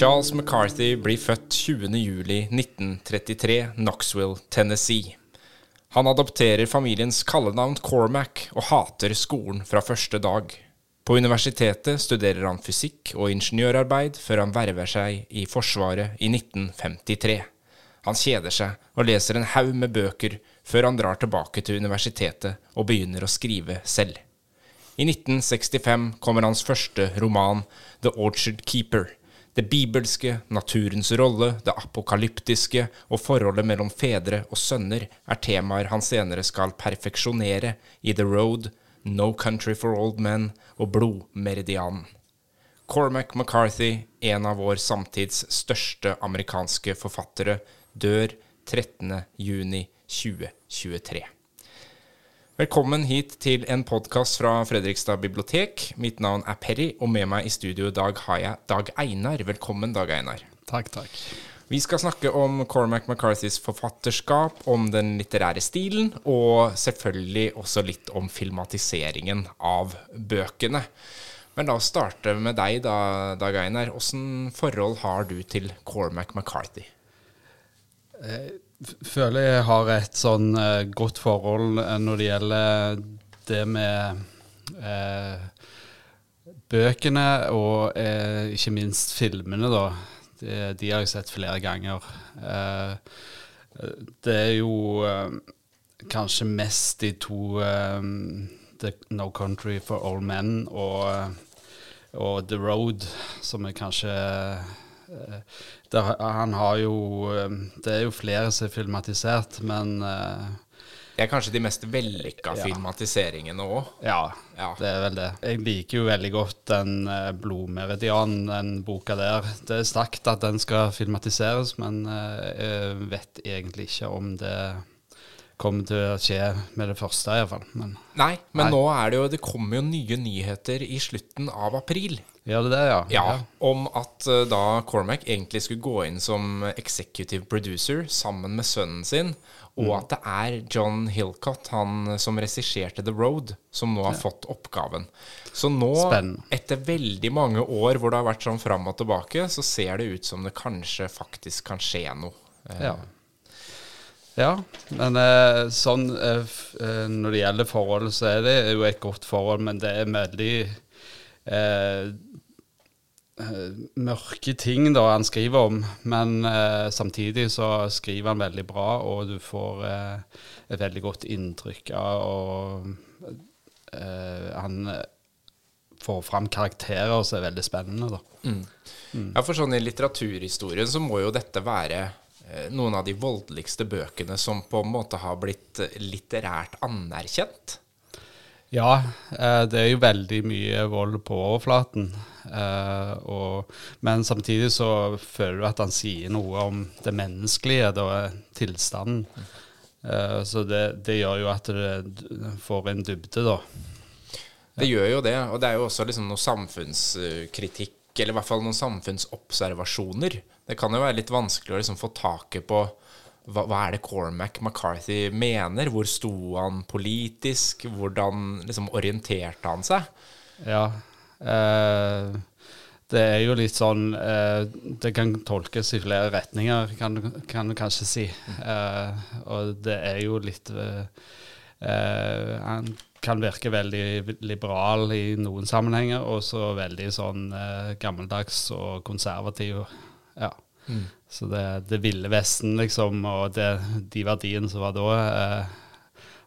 Charles McCarthy blir født 20.07.1933, Knoxville, Tennessee. Han adopterer familiens kallenavn Cormac og hater skolen fra første dag. På universitetet studerer han fysikk og ingeniørarbeid før han verver seg i Forsvaret i 1953. Han kjeder seg og leser en haug med bøker før han drar tilbake til universitetet og begynner å skrive selv. I 1965 kommer hans første roman, The Orchard Keeper. Det bibelske, naturens rolle, det apokalyptiske og forholdet mellom fedre og sønner er temaer han senere skal perfeksjonere i The Road, No Country for Old Men og Blodmeridianen. Cormac McCarthy, en av vår samtids største amerikanske forfattere, dør 13.6.2023. Velkommen hit til en podkast fra Fredrikstad bibliotek. Mitt navn er Perry, og med meg i studio i dag har jeg Dag Einar. Velkommen, Dag Einar. Takk, takk. Vi skal snakke om Cormac McCarthys forfatterskap, om den litterære stilen, og selvfølgelig også litt om filmatiseringen av bøkene. Men la oss starte med deg, da, Dag Einar. Åssen forhold har du til Cormac McCarthy? Jeg føler jeg har et sånn eh, godt forhold uh, når det gjelder det med eh, bøkene og ikke minst filmene, da. De, de, har jeg sett flere ganger. det er jo kanskje mest de to The No Country for Old Men og, og The Road som er kanskje der, han har jo Det er jo flere som er filmatisert, men Det er kanskje de mest vellykka ja. filmatiseringene òg? Ja, ja, det er vel det. Jeg liker jo veldig godt den Blodmeridian, den boka der. Det er sagt at den skal filmatiseres, men jeg vet egentlig ikke om det kommer til å skje med det første, iallfall. Men, nei, men nei. nå er det jo Det kommer jo nye nyheter i slutten av april. Gjør det det, ja? ja? Om at uh, da Cormac egentlig skulle gå inn som executive producer sammen med sønnen sin, og mm. at det er John Hillcott, han som regisserte The Road, som nå har ja. fått oppgaven. Så nå, Spennende. etter veldig mange år hvor det har vært sånn fram og tilbake, så ser det ut som det kanskje faktisk kan skje noe. Uh, ja. Ja, men eh, sånn eh, eh, når det gjelder forholdet, så er det jo et godt forhold, men det er veldig eh, eh, mørke ting da han skriver om. Men eh, samtidig så skriver han veldig bra, og du får et veldig godt inntrykk av Og han får fram karakterer som er veldig spennende, da. Mm. Mm. Ja, for sånn i litteraturhistorien så må jo dette være Eh, noen av de voldeligste bøkene som på en måte har blitt eh, litterært anerkjent? Ja, eh, det er jo veldig mye vold på overflaten. Og, men samtidig så føler du at han sier noe om det menneskelige, da, tilstanden. Så det, det, gjør jo at det får en dybde, da. Det gjør jo det, og det er jo også liksom noe samfunnskritikk, eller i hvert fall noen samfunnsobservasjoner det kan jo være litt vanskelig å liksom få taket på hva, hva, er det Cormac McCarthy mener? Hvor sto han politisk? Hvordan liksom, orienterte han seg? Ja. Eh, det er jo litt sånn eh, Det kan tolkes i flere retninger, kan, kan du kanskje si. Eh, og det er jo litt eh, eh, Han kan virke veldig liberal i noen sammenhenger, og så veldig sånn eh, gammeldags og konservativ. Ja. Mm. Så det, det ville Vesten, liksom, og det, de verdiene som var da, eh,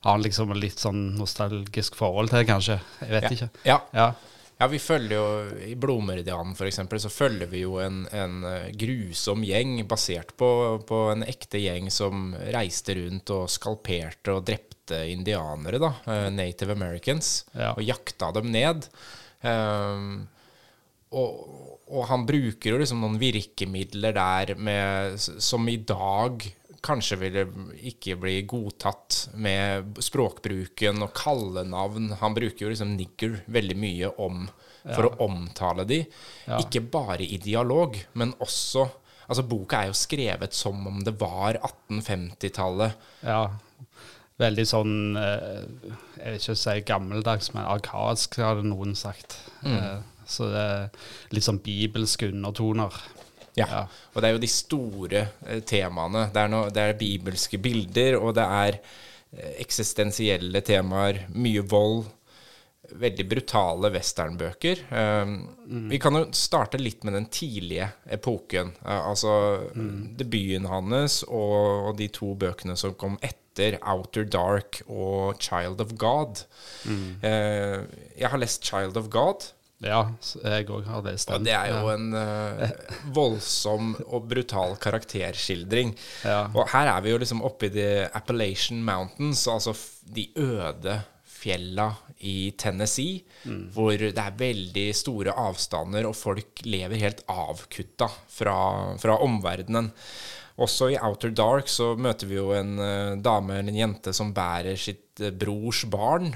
har han liksom litt sånn nostalgisk forhold til, kanskje. Jeg vet ja. ikke. Ja. ja. Ja, vi følger jo I Blodmeridianen f.eks. så følger vi jo en, en eh, grusom gjeng basert på, på, en ekte gjeng som reiste rundt og skalperte og drepte indianere, da, eh, Native Americans, ja. og jakta dem ned. Um, og, og han bruker jo liksom noen virkemidler der med, som i dag kanskje ville ikke bli godtatt med språkbruken og kallenavn. Han bruker jo liksom nigger veldig mye om for ja. å omtale de. Ja. Ikke bare i dialog, men også Altså, boka er jo skrevet som om det var 1850-tallet. Ja. Veldig sånn eh, Jeg vil ikke si gammeldags, men arkaisk, hadde noen sagt. Mm. Så det er litt sånn bibelske undertoner. Ja. Ja. Og det er jo de store eh, temaene. Det er, no, det er bibelske bilder, og det er eh, eksistensielle temaer. Mye vold. Veldig brutale westernbøker. Um, Vi kan jo starte litt med den tidlige epoken. Uh, altså debuten hans og, og de to bøkene som kom etter, 'Outer Dark' og 'Child of God'. Eh, jeg har lest 'Child of God'. Ja, jeg òg har lest den. Og det er jo en uh, voldsom og brutal karakterskildring. Ja. Og her er vi jo liksom oppe i The Appalachian Mountains, altså de øde fjella i Tennessee, hvor det er veldig store avstander, og folk lever helt avkutta fra, fra omverdenen. Også i Outer Dark så møter vi jo en uh, dame eller en jente som bærer sitt uh, brors barn.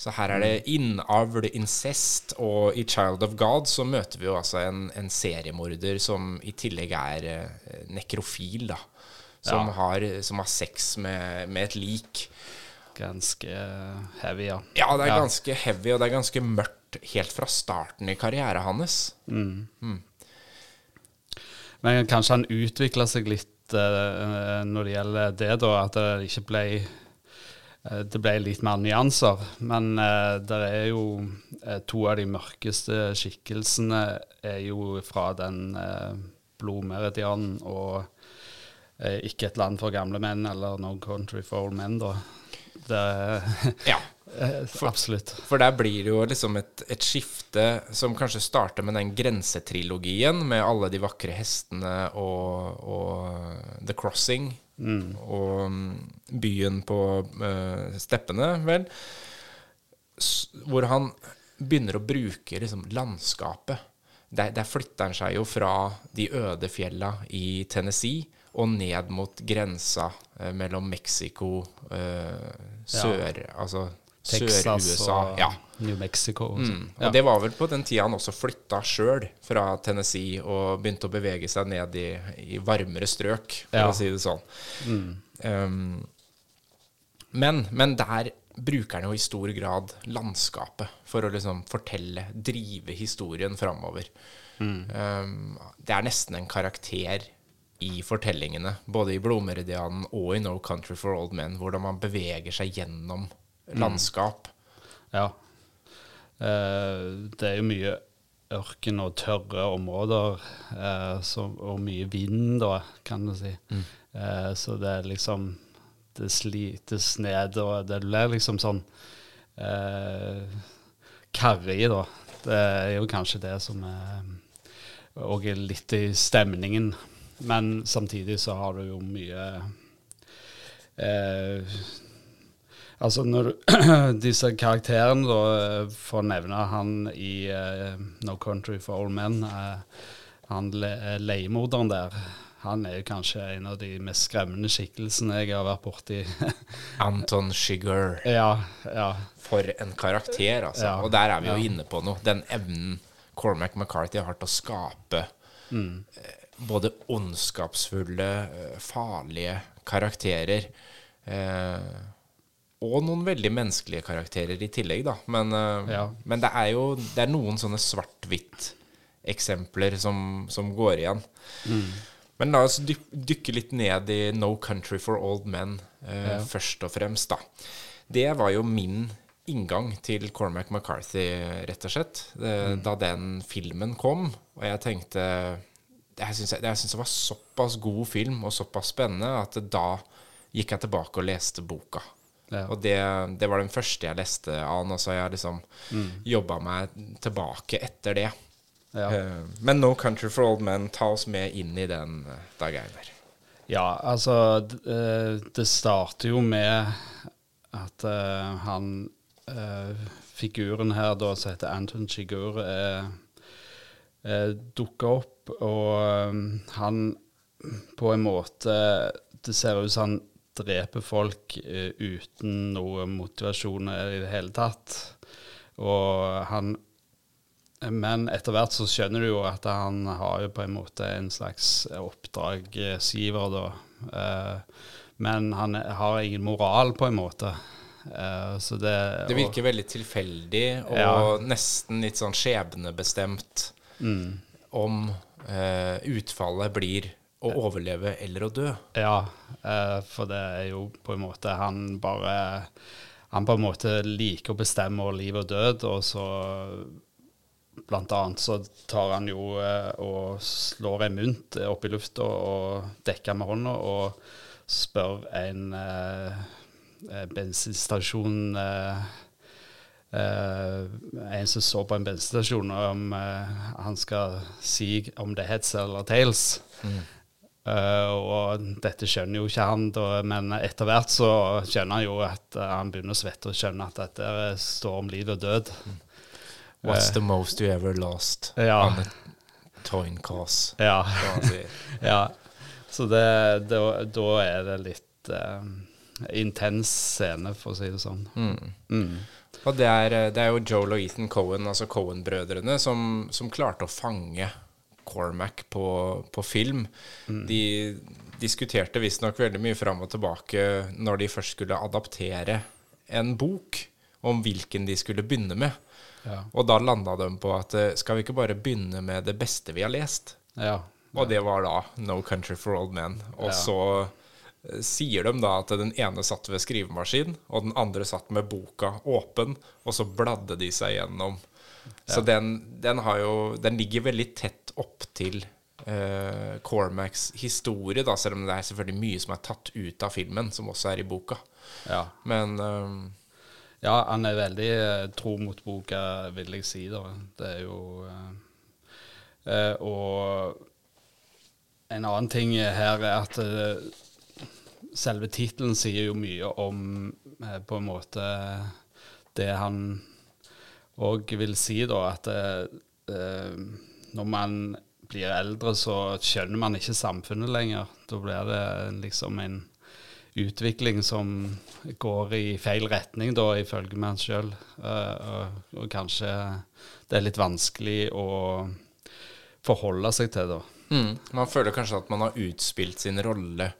Så her er det innavl, incest, og i Child of God så møter vi jo altså en, en seriemorder som i tillegg er eh, nekrofil, da. Som, Ja. har, som har sex med, med et lik. Ganske heavy, ja. Ja, det er Ja. ganske heavy, og det er ganske mørkt helt fra starten i karrieren hans. Men kanskje han utvikla seg litt eh, når det gjelder det, da. At det ikke ble eh, Det ble litt mer nyanser. Men eh, det er jo eh, to av de mørkeste skikkelsene er jo fra den eh, blodmeridianen og eh, Ikke et land for gamle menn eller No Country for Old Men, da. Det Ja. For, Absolutt. For der blir det jo liksom et, et skifte som kanskje starter med den grensetrilogien, med alle de vakre hestene og, og The Crossing og mm, byen på uh, steppene, vel. Hvor han begynner å bruke liksom landskapet. Der, der flytter han seg jo fra de øde fjella i Tennessee og ned mot grensa eh, mellom Mexico, eh, sør, altså Texas Sør-USA. Ja. New Mexico. Og sånn. Mm. Og det var vel på den tida han også flytta sjøl fra Tennessee og begynte å bevege seg ned i, i varmere strøk, for Ja. å si det sånn. Um, men, men der bruker han jo i stor grad landskapet for å liksom fortelle, drive historien framover. Um, det er nesten en karakter i fortellingene, både i Blodmeridianen og i No Country for Old Men, hvordan man beveger seg gjennom landskap. Ja. Eh, det er jo mye ørken og tørre områder, eh, så, og mye vind, da, kan du si. Eh, så det er liksom Det slites ned, og det blir liksom sånn eh, karrig, da. Det er jo kanskje det som er er litt i stemningen. Men samtidig så har du jo mye eh, Altså når disse karakterene, da, eh, for å nevne han i uh, No Country for Old Men, uh, han le, leiemorderen der, han er jo kanskje en av de mest skremmende skikkelsene jeg har vært borti. Anton Sugar. ja, ja. For en karakter, altså. Ja, og der er vi jo inne på noe. Den evnen Cormac McCarthy har til å skape Mm. både ondskapsfulle, farlige karakterer. Eh, og noen veldig menneskelige karakterer i tillegg, da. Men, eh, Ja. men det er jo det er noen sånne svart-hvitt-eksempler som, som går igjen. Mm. Men la oss dyk, dykke litt ned i No Country for Old Men eh, Ja. først og fremst, da. Det var jo min inngang til Cormac McCarthy, rett og slett, eh, da den filmen kom. Og jeg tenkte Jeg syns det var såpass god film og såpass spennende at da gikk jeg tilbake og leste boka. Ja. Og det, det var den første jeg leste av han, og så har jeg liksom Mm. jobba meg tilbake etter det. Ja. Uh, Men No Country for Old Men, ta oss med inn i den, eh, Dag Einar. Ja, altså eh, Det starter jo med at uh, han uh, Figuren her da som heter Anton Chigur, dukker opp, og eh, han på en måte Det ser ut som han dreper folk eh, uten noe motivasjon i det hele tatt. Og han men etter hvert så skjønner du jo at han har jo på en måte en slags oppdragsgiver, da. Eh, men han har ingen moral, på en måte. Uh, så det Det virker veldig tilfeldig og Ja. nesten litt sånn skjebnebestemt Mm. om uh, utfallet blir å overleve eller å dø. Ja, eh, for det er jo på en måte Han bare Han på en måte liker å bestemme over liv og død, og så Blant annet så tar han jo eh, og slår en mynt opp i lufta og dekker med hånda og spør en eh, eh bensinstasjon eh, Uh, En som står på en bensinstasjon, om uh, han skal si om det er heads eller tails. Mm. Uh, og dette skjønner jo ikke han, da, men etter hvert så skjønner han jo at uh, han begynner å svette og skjønner at dette står om liv og død. What's the most you ever lost Ja. on a toin cause? Ja. ja. Så det, da, da er det litt uh, intens scene, for å si det sånn. Mm. Mm. Og det er, det er jo Joel og Ethan Cohen, altså Cohen-brødrene, som, som klarte å fange Cormac på, på film. De diskuterte visstnok veldig mye fram og tilbake når de først skulle adaptere en bok, om hvilken de skulle begynne med. Ja. Og da landa de på at eh, skal vi ikke bare begynne med det beste vi har lest? ja. Og det var da No Country for Old Men. Og så eh, sier de da at den ene satt ved skrivemaskin, og den andre satt med boka åpen, og så bladde de seg gjennom. Så den, den har jo Den ligger veldig tett opp til uh, Cormacs historie, da, selv om det er selvfølgelig mye som er tatt ut av filmen, som også er i boka. ja. Men eh, Ja, han er veldig eh, tro mot boka, vil jeg si. da. Det er jo eh, Og en annen ting her er at selve tittelen sier jo mye om eh, på en måte det han òg vil si, da, at eh, eh, når man blir eldre, så skjønner man ikke samfunnet lenger. Da blir det liksom en utvikling som går i feil retning, da, ifølge man sjøl. og, og kanskje det er litt vanskelig å forholde seg til, da. mm, man føler kanskje at man har utspilt sin rolle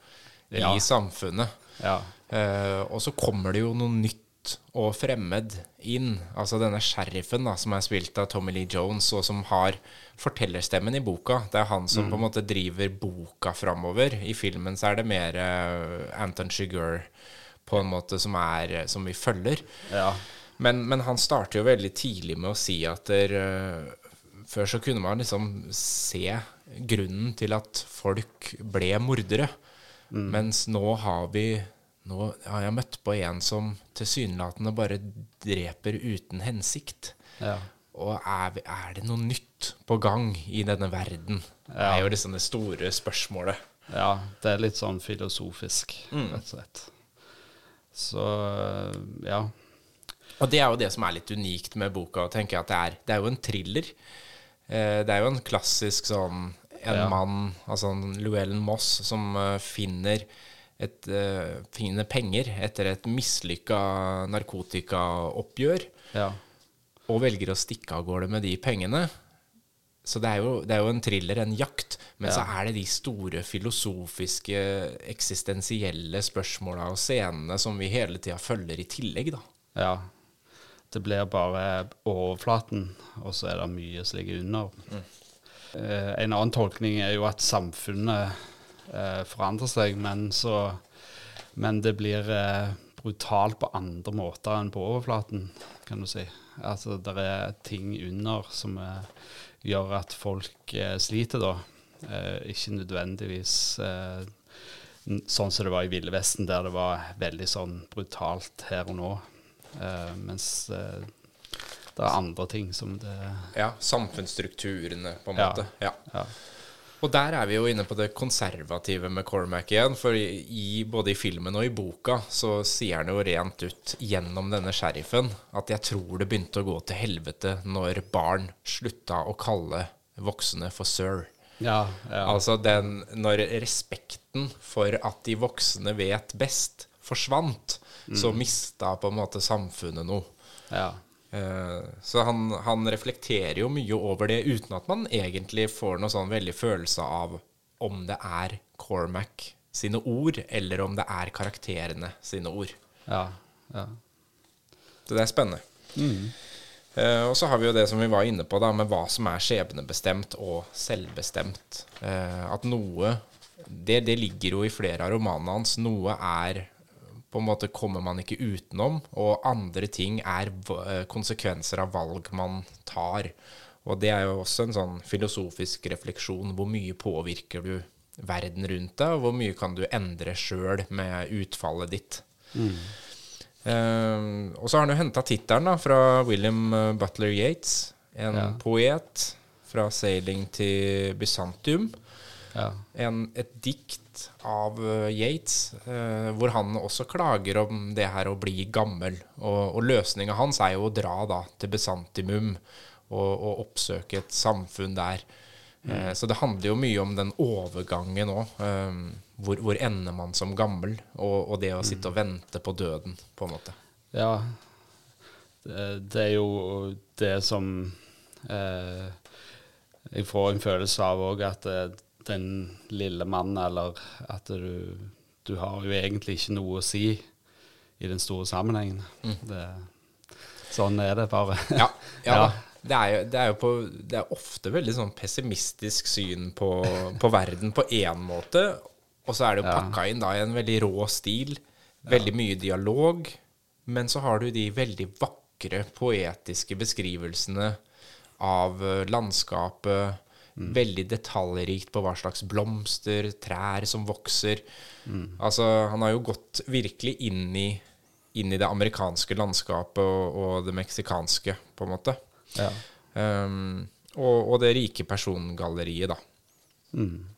Ja. i samfunnet. Ja. Eh, og så kommer det jo noe nytt og fremmed inn. Altså denne sheriffen da, som er spilt av Tommy Lee Jones, og som har fortellerstemmen i boka. Det er han som på en måte driver boka framover. I filmen så er det mer eh, Anton Sugar på en måte som, er, som vi følger. ja. Men, men han starter jo veldig tidlig med å si at der, eh, før så kunne man liksom se grunnen til at folk ble mordere. Mens nå har vi Nå har jeg møtt på en som tilsynelatende bare dreper uten hensikt. ja. Og er, er det noe nytt på gang i denne verden? Det er jo liksom det store spørsmålet. Ja, det er litt sånn filosofisk, rett og slett. Så ja. Og det er jo det som er litt unikt med boka, tenker jeg at det er, det er jo en thriller. Eh, det er jo en klassisk sånn en Ja. mann, altså en Llewellyn Moss, som eh, finner, et, uh, fine penger etter et mislykka narkotikaoppgjør, Ja. og velger å stikke av gårde med de pengene. Så det er jo, det er jo en thriller, en jakt, men så er det de store filosofiske, eksistensielle spørsmåla og scenene som vi hele tida følger i tillegg, da. ja. Det blir bare overflaten, og så er det mye som ligger under. Eh, en annen tolkning er jo at samfunnet eh, forandrer seg, men, så, men det blir eh, brutalt på andre måter enn på overflaten, kan du si. Altså, det er ting under som eh, gjør at folk eh, sliter, da. Eh, ikke nødvendigvis eh, sånn som det var i Ville Vesten, der det var veldig sånn brutalt her og nå. Mens det er andre ting som det Ja, samfunnsstrukturene, på en måte. Ja. Ja. Og der er vi jo inne på det konservative med Cormac igjen. For i, både i filmen og i boka så sier han jo rent ut gjennom denne sheriffen at jeg tror det begynte å gå til helvete når barn slutta å kalle voksne for sir. Ja, ja. Altså den Når respekten for at de voksne vet best, forsvant, så mista på en måte samfunnet noe. ja. Eh, Så han, han reflekterer jo mye over det uten at man egentlig får noe sånn veldig følelse av om det er Cormac sine ord, eller om det er karakterene sine ord. ja, ja. Så det er spennende. Eh, og så har vi jo det som vi var inne på, da, med hva som er skjebnebestemt og selvbestemt. Uh, at noe det, det ligger jo i flere av romanene hans. Noe er på en måte kommer man ikke utenom, og andre ting er eh, konsekvenser av valg man tar. Og det er jo også en sånn filosofisk refleksjon. Hvor mye påvirker du verden rundt deg, og hvor mye kan du endre sjøl med utfallet ditt? Eh, og så har han jo henta tittelen fra William eh, Butler Yates, en Ja. poet fra 'Sailing til Bysantium'. En, et dikt av eh, Yates, eh, hvor han også klager om det her å bli gammel. Og, og løsninga hans er jo å dra da til Besantimum og, og oppsøke et samfunn der. Eh, så det handler jo mye om den overgangen òg. Hvor, hvor ender man som gammel? Og, og det å sitte og vente på døden, på en måte. Ja. Det, det er jo det som eh, Jeg får en følelse av òg at den lille mannen, eller at du, du har jo egentlig ikke noe å si i den store sammenhengen. Det, sånn er det bare. Ja, ja, Ja. Det er, jo, det, er jo på, det er ofte veldig sånn pessimistisk syn på, på verden på én måte, og så er det jo pakka inn da i en veldig rå stil. Veldig mye dialog. Men så har du de veldig vakre, poetiske beskrivelsene av eh, landskapet. Veldig detaljrikt på hva slags blomster, trær som vokser. Altså, han har jo gått virkelig inn i, inn i det amerikanske landskapet og, og det meksikanske, på en måte. Ja. Um, og, og det rike persongalleriet, da. Mm.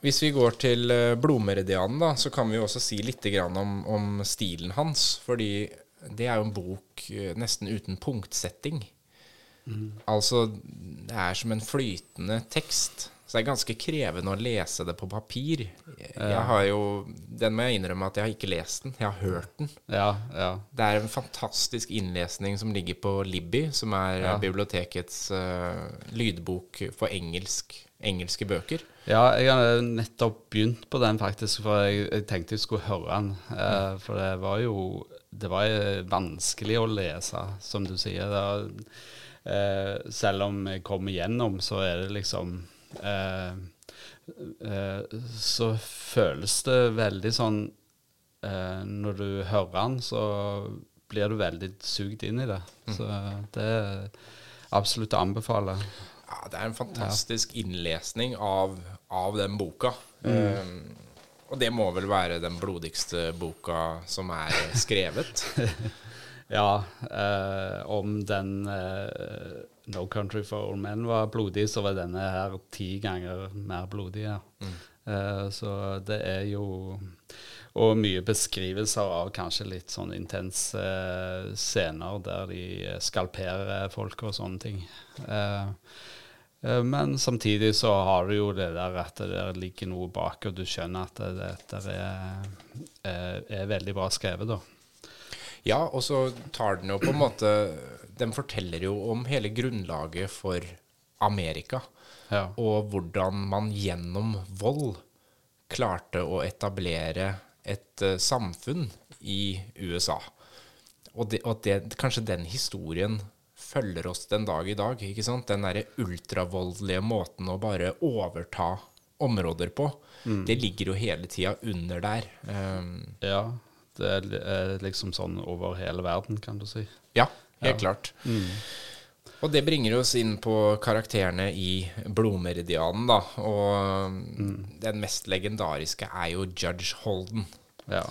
Hvis vi går til eh, Blodmeridianen, da, så kan vi jo også si litt grann om, om stilen hans. Fordi det er jo en bok eh, nesten uten punktsetting. Altså, det er som en flytende tekst. Så det er ganske krevende å lese det på papir. Jeg har jo, Den må jeg innrømme at jeg har ikke lest den. Jeg har hørt den. Ja, ja. Det er en fantastisk innlesning som ligger på Libby, som er Ja. bibliotekets uh, lydbok for engelsk, engelske bøker. Ja, jeg har nettopp begynt på den, faktisk, for jeg, jeg tenkte jeg skulle høre den. Uh, for det var jo Det var eh, vanskelig å lese, som du sier. Det var, eh, selv om jeg kommer gjennom, så er det liksom eh, eh, Så føles det veldig sånn eh, Når du hører den, så blir du veldig sugd inn i det. Så det er absolutt å anbefale. Ja, det er en fantastisk innlesning av, av den boka. Um, og det må vel være den blodigste boka som er skrevet. Ja, eh, om den eh, No Country for Old Men var blodig, så var denne her ti ganger mer blodig. Ja. Eh, så det er jo Og mye beskrivelser av kanskje litt sånn intense eh, scener der de skalperer folk og sånne ting. Eh, eh, men samtidig så har du jo det der at det der ligger noe bak, og du skjønner at det, dette er, er, er veldig bra skrevet, da. Ja, og så tar den jo på en måte Den forteller jo om hele grunnlaget for Amerika. Ja. Og hvordan man gjennom vold klarte å etablere et uh, samfunn i USA. Og, det, og det, kanskje den historien følger oss den dag i dag. ikke sant? Den derre ultravoldelige måten å bare overta områder på. Det ligger jo hele tida under der. Um, Ja, er liksom sånn over hele verden, kan du si. Ja, helt klart. Og det bringer oss inn på karakterene i Blodmeridianen, da. Og den mest legendariske er jo Judge Holden. Ja.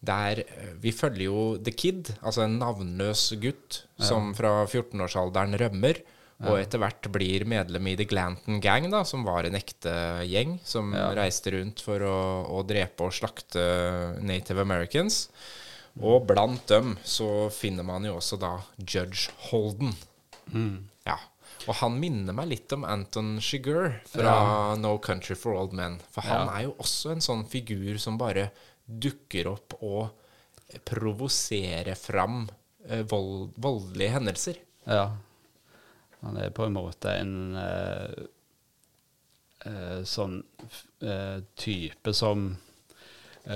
Der eh, Vi følger jo The Kid, altså en navnløs gutt som fra 14-årsalderen rømmer. Og etter hvert blir medlem i The Glanton Gang, da, som var en ekte gjeng som reiste rundt for å, å drepe og slakte Native Americans. Og blant dem så finner man jo også da Judge Holden. Ja. Og han minner meg litt om Anton Shigur fra No Country for Old Men. For han Ja. er jo også en sånn figur som bare dukker opp og provoserer fram eh, vold, voldelige hendelser. ja. Han er på en måte en uh, uh, sånn uh, type som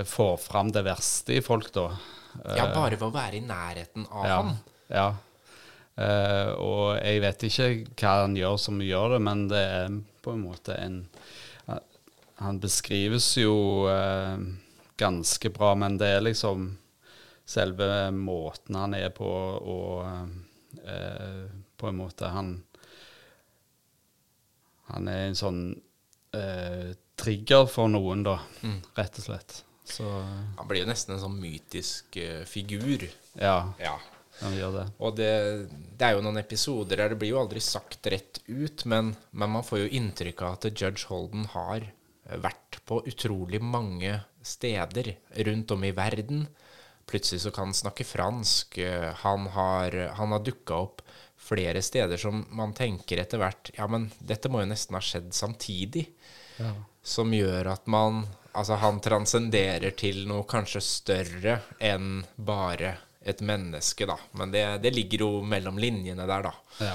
får fram det verste i folk, da. Ja, bare ved å være i nærheten av ja, han. Ja. Og jeg vet ikke hva han gjør som gjør det, men det er på en måte en Han beskrives jo ganske bra, men det er liksom selve måten han er på, og på en måte Han Han er en sånn eh, trigger for noen, da, Mm. rett og slett. Så Han blir jo nesten en sånn mytisk uh, figur. ja, Ja. han gjør det. Og det, det er jo noen episoder der det blir jo aldri sagt rett ut, men, men man får jo inntrykk av at Judge Holden har vært på utrolig mange steder rundt om i verden. Plutselig så kan han snakke fransk. Han har, han har dukka opp flere steder som man tenker etter hvert Ja, men dette må jo nesten ha skjedd samtidig. Ja. Som gjør at man Altså, han transcenderer til noe kanskje større enn bare et menneske, da. Men det, det ligger jo mellom linjene der, da. Ja.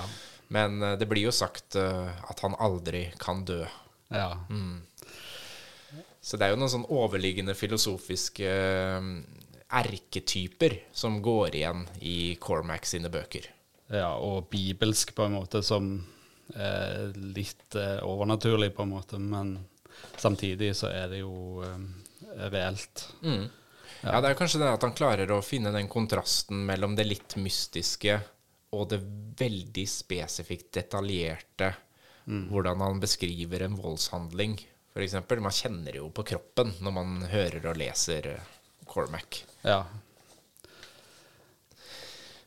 Men eh, det blir jo sagt uh, at han aldri kan dø. ja. Så det er jo noen sånn overliggende filosofiske uh, erketyper som går igjen i Cormac sine bøker. Ja, og bibelsk på en måte som eh, litt eh, overnaturlig på en måte, men samtidig så er det jo eh, reelt. Ja. det er kanskje det at han klarer å finne den kontrasten mellom det litt mystiske og det veldig spesifikt detaljerte. Hvordan han beskriver en voldshandling, f.eks. Man kjenner jo på kroppen når man hører og leser eh, Cormac. Ja.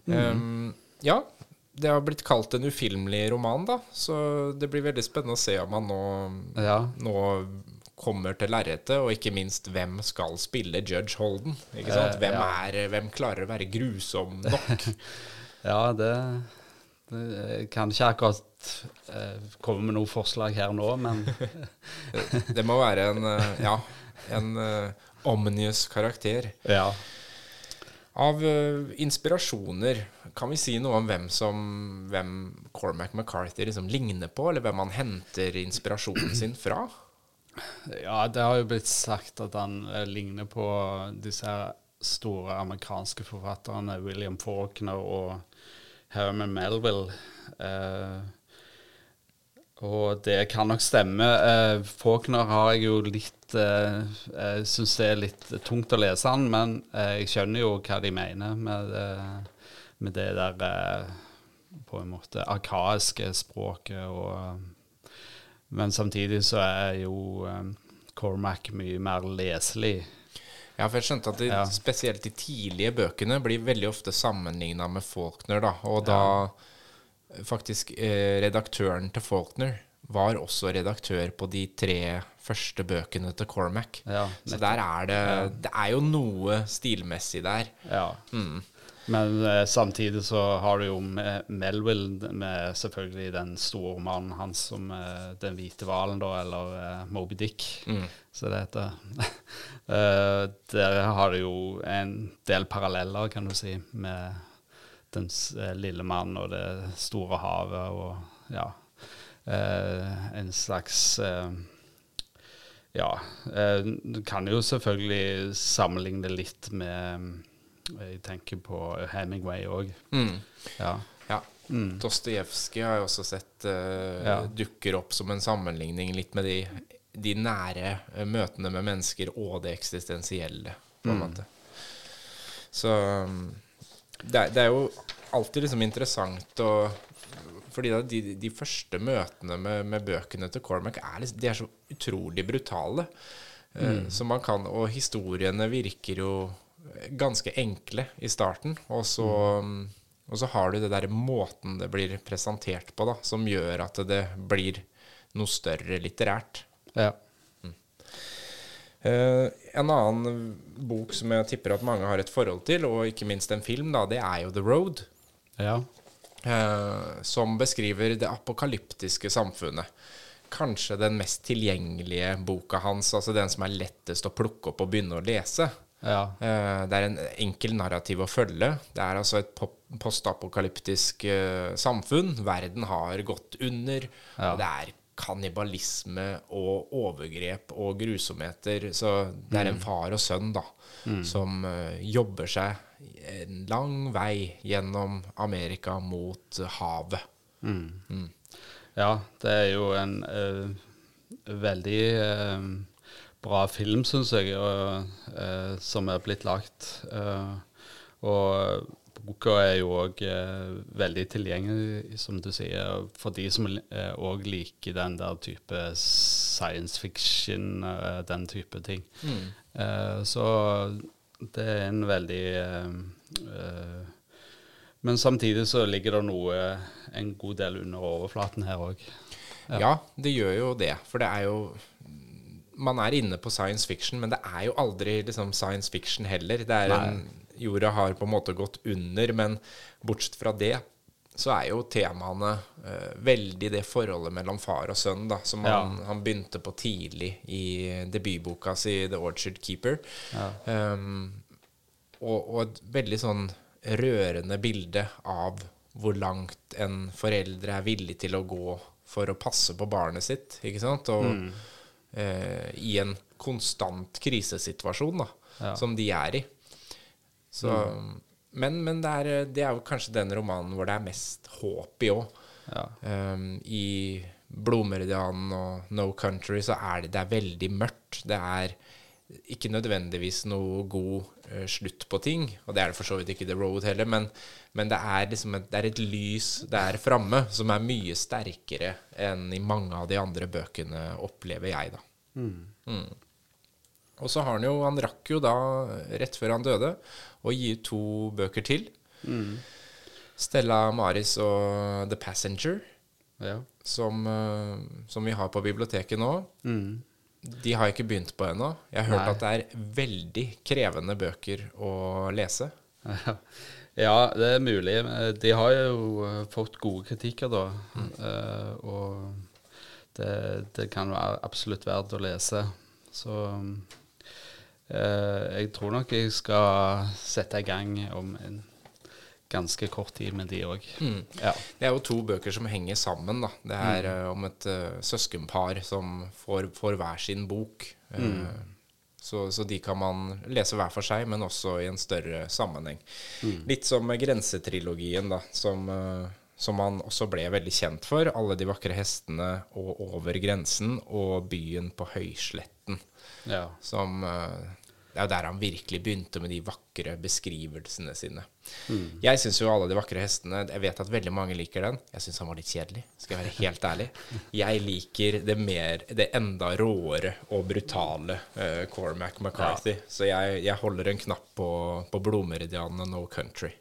Um, ja, det har blitt kalt en ufilmlig roman, da. Så det blir veldig spennende å se om han nå, Ja. nå kommer til lerretet, og ikke minst hvem skal spille Judge Holden. Ikke sant? Eh, Hvem, ja. er, hvem klarer å være grusom nok? ja, det, det kan ikke akkurat eh, komme med noe forslag her nå, men Det må være en, eh, ja, en omnius karakter. ja. Av uh, inspirasjoner, kan vi si noe om hvem som hvem Cormac McCarthy liksom ligner på, eller hvem han henter inspirasjonen sin fra? Ja, det har jo blitt sagt at han eh, ligner på disse her store amerikanske forfatterne William Faulkner og Herman Melville. Eh, og det kan nok stemme. Eh, Faulkner har jeg jo litt eh, Jeg syns det er litt tungt å lese han, men eh, jeg skjønner jo hva de mener med, det- med det der eh, på en måte arkaiske språket og men samtidig så er jo um, Cormac mye mer leselig. Ja, for jeg skjønte at de, Ja. spesielt de tidlige bøkene blir veldig ofte sammenligna med Faulkner, da. Og da faktisk eh, redaktøren til Faulkner var også redaktør på de tre første bøkene til Cormac. Ja, Så der er det Det er jo noe stilmessig der. Ja. Men eh, samtidig så har du jo Me- Melville med selvfølgelig den store mannen hans som eh, Den hvite hvalen, da, eller eh, Moby Dick, som det heter. uh, der har du jo en del paralleller, kan du si, med den eh, lille mannen og det store havet og ja. eh, en slags Ja. Du kan jo selvfølgelig sammenligne litt med Jeg tenker på Hemingway òg. Mm. Ja. Ja. Dostojevskij har jeg også sett uh, Ja. dukker opp som en sammenligning litt med de, de nære eh, møtene med mennesker og det eksistensielle, på en måte. Så um, det, er- det er jo alltid liksom interessant å fordi da de, de første møtene med, med bøkene til Cormac er, liksom, de er så utrolig brutale. Eh, Så man kan, og historiene virker jo ganske enkle i starten. Og så, og så har du det der måten det blir presentert på, da, som gjør at det blir noe større litterært. ja. Uh, en annen bok som jeg tipper at mange har et forhold til, og ikke minst en film, da, det er jo The Road. ja. Uh, som beskriver det apokalyptiske samfunnet. Kanskje den mest tilgjengelige boka hans, altså den som er lettest å plukke opp og begynne å lese. Ja. Eh, det er en enkel narrativ å følge. Det er altså et postapokalyptisk eh, samfunn. Verden har gått under. Ja. Det er kannibalisme og overgrep og grusomheter. Så det er en far og sønn da, som eh, jobber seg en lang vei gjennom Amerika mot havet. Ja, det er jo en uh, veldig eh, bra film, syns jeg, og, eh, som er blitt lagt. Eh, og boka er jo òg veldig tilgjengelig, som du sier, for de som òg liker den der type science fiction, eh, den type ting. Eh, så det er en veldig eh, eh, Men samtidig så ligger det noe en god del under overflaten her òg. Ja. det gjør jo det. For det er jo Man er inne på science fiction, men det er jo aldri liksom science fiction heller. Det er en, jorda har på en måte gått under, men bortsett fra det så er jo temaene uh, veldig det forholdet mellom far og sønn, da, som Ja. han, han begynte på tidlig i debutboka si 'The Orchard Keeper'. Um, og, og et veldig sånn rørende bilde av hvor langt en forelder er villig til å gå for å passe på barnet sitt, ikke sant? Og eh, i en konstant krisesituasjon, da, Ja. som de er i. Så, Men, men det, er, det er jo kanskje den romanen hvor det er mest håp i òg. Ja. Um, I Blodmeridianen og No Country så er det, det er veldig mørkt. Det er ikke nødvendigvis noe god eh, slutt på ting, og det er det for så vidt ikke The Road heller, men, men det, er liksom et, det er et lys der framme som er mye sterkere enn i mange av de andre bøkene, opplever jeg, da. Mm. Og så har han jo Han rakk jo da, rett før han døde, å gi ut to bøker til. Stella Maris og The Passenger, Ja. som, eh, som vi har på biblioteket nå. Mm. De har jeg ikke begynt på ennå. Jeg har hørt Nei. at det er veldig krevende bøker å lese. ja, det er mulig. De har jo eh, fått gode kritikker, da. Eh, og det, det kan være absolutt verdt å lese. Så uh, jeg tror nok jeg skal sette i gang om en ganske kort tid med de òg. Ja. Det er jo to bøker som henger sammen. da. Det er eh, om et uh, søskenpar som får, får hver sin bok. Eh, så, så de kan man lese hver for seg, men også i en større sammenheng. Litt som Grensetrilogien, da, som, som man også ble veldig kjent for. 'Alle de vakre hestene' og 'Over grensen' og 'Byen på høysletten'. ja. Som Det er jo der han virkelig begynte med de vakre beskrivelsene sine. Jeg syns jo 'Alle de vakre hestene' Jeg vet at veldig mange liker den. Jeg syns han var litt kjedelig, skal jeg være helt ærlig. Jeg liker det mer Det enda råere og brutale uh, Cormac McCarthy. Så jeg, jeg holder en knapp på, på blodmeridianen og No Country.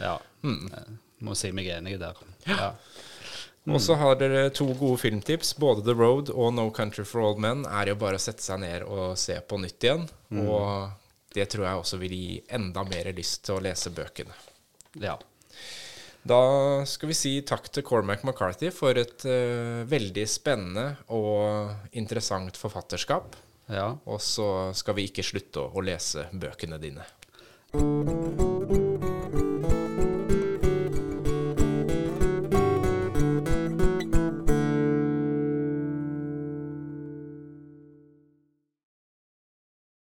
ja. Eh, Må si meg enig der. Ja. Og så har dere to gode filmtips. Både The Road og No Country for Old Men er jo bare å sette seg ned og se på nytt igjen. Og det tror jeg også vil gi enda mer lyst til å lese bøkene. ja. Da skal vi si takk til Cormac McCarthy for et uh, veldig spennende og interessant forfatterskap. ja. Og så skal vi ikke slutte å, å lese bøkene dine.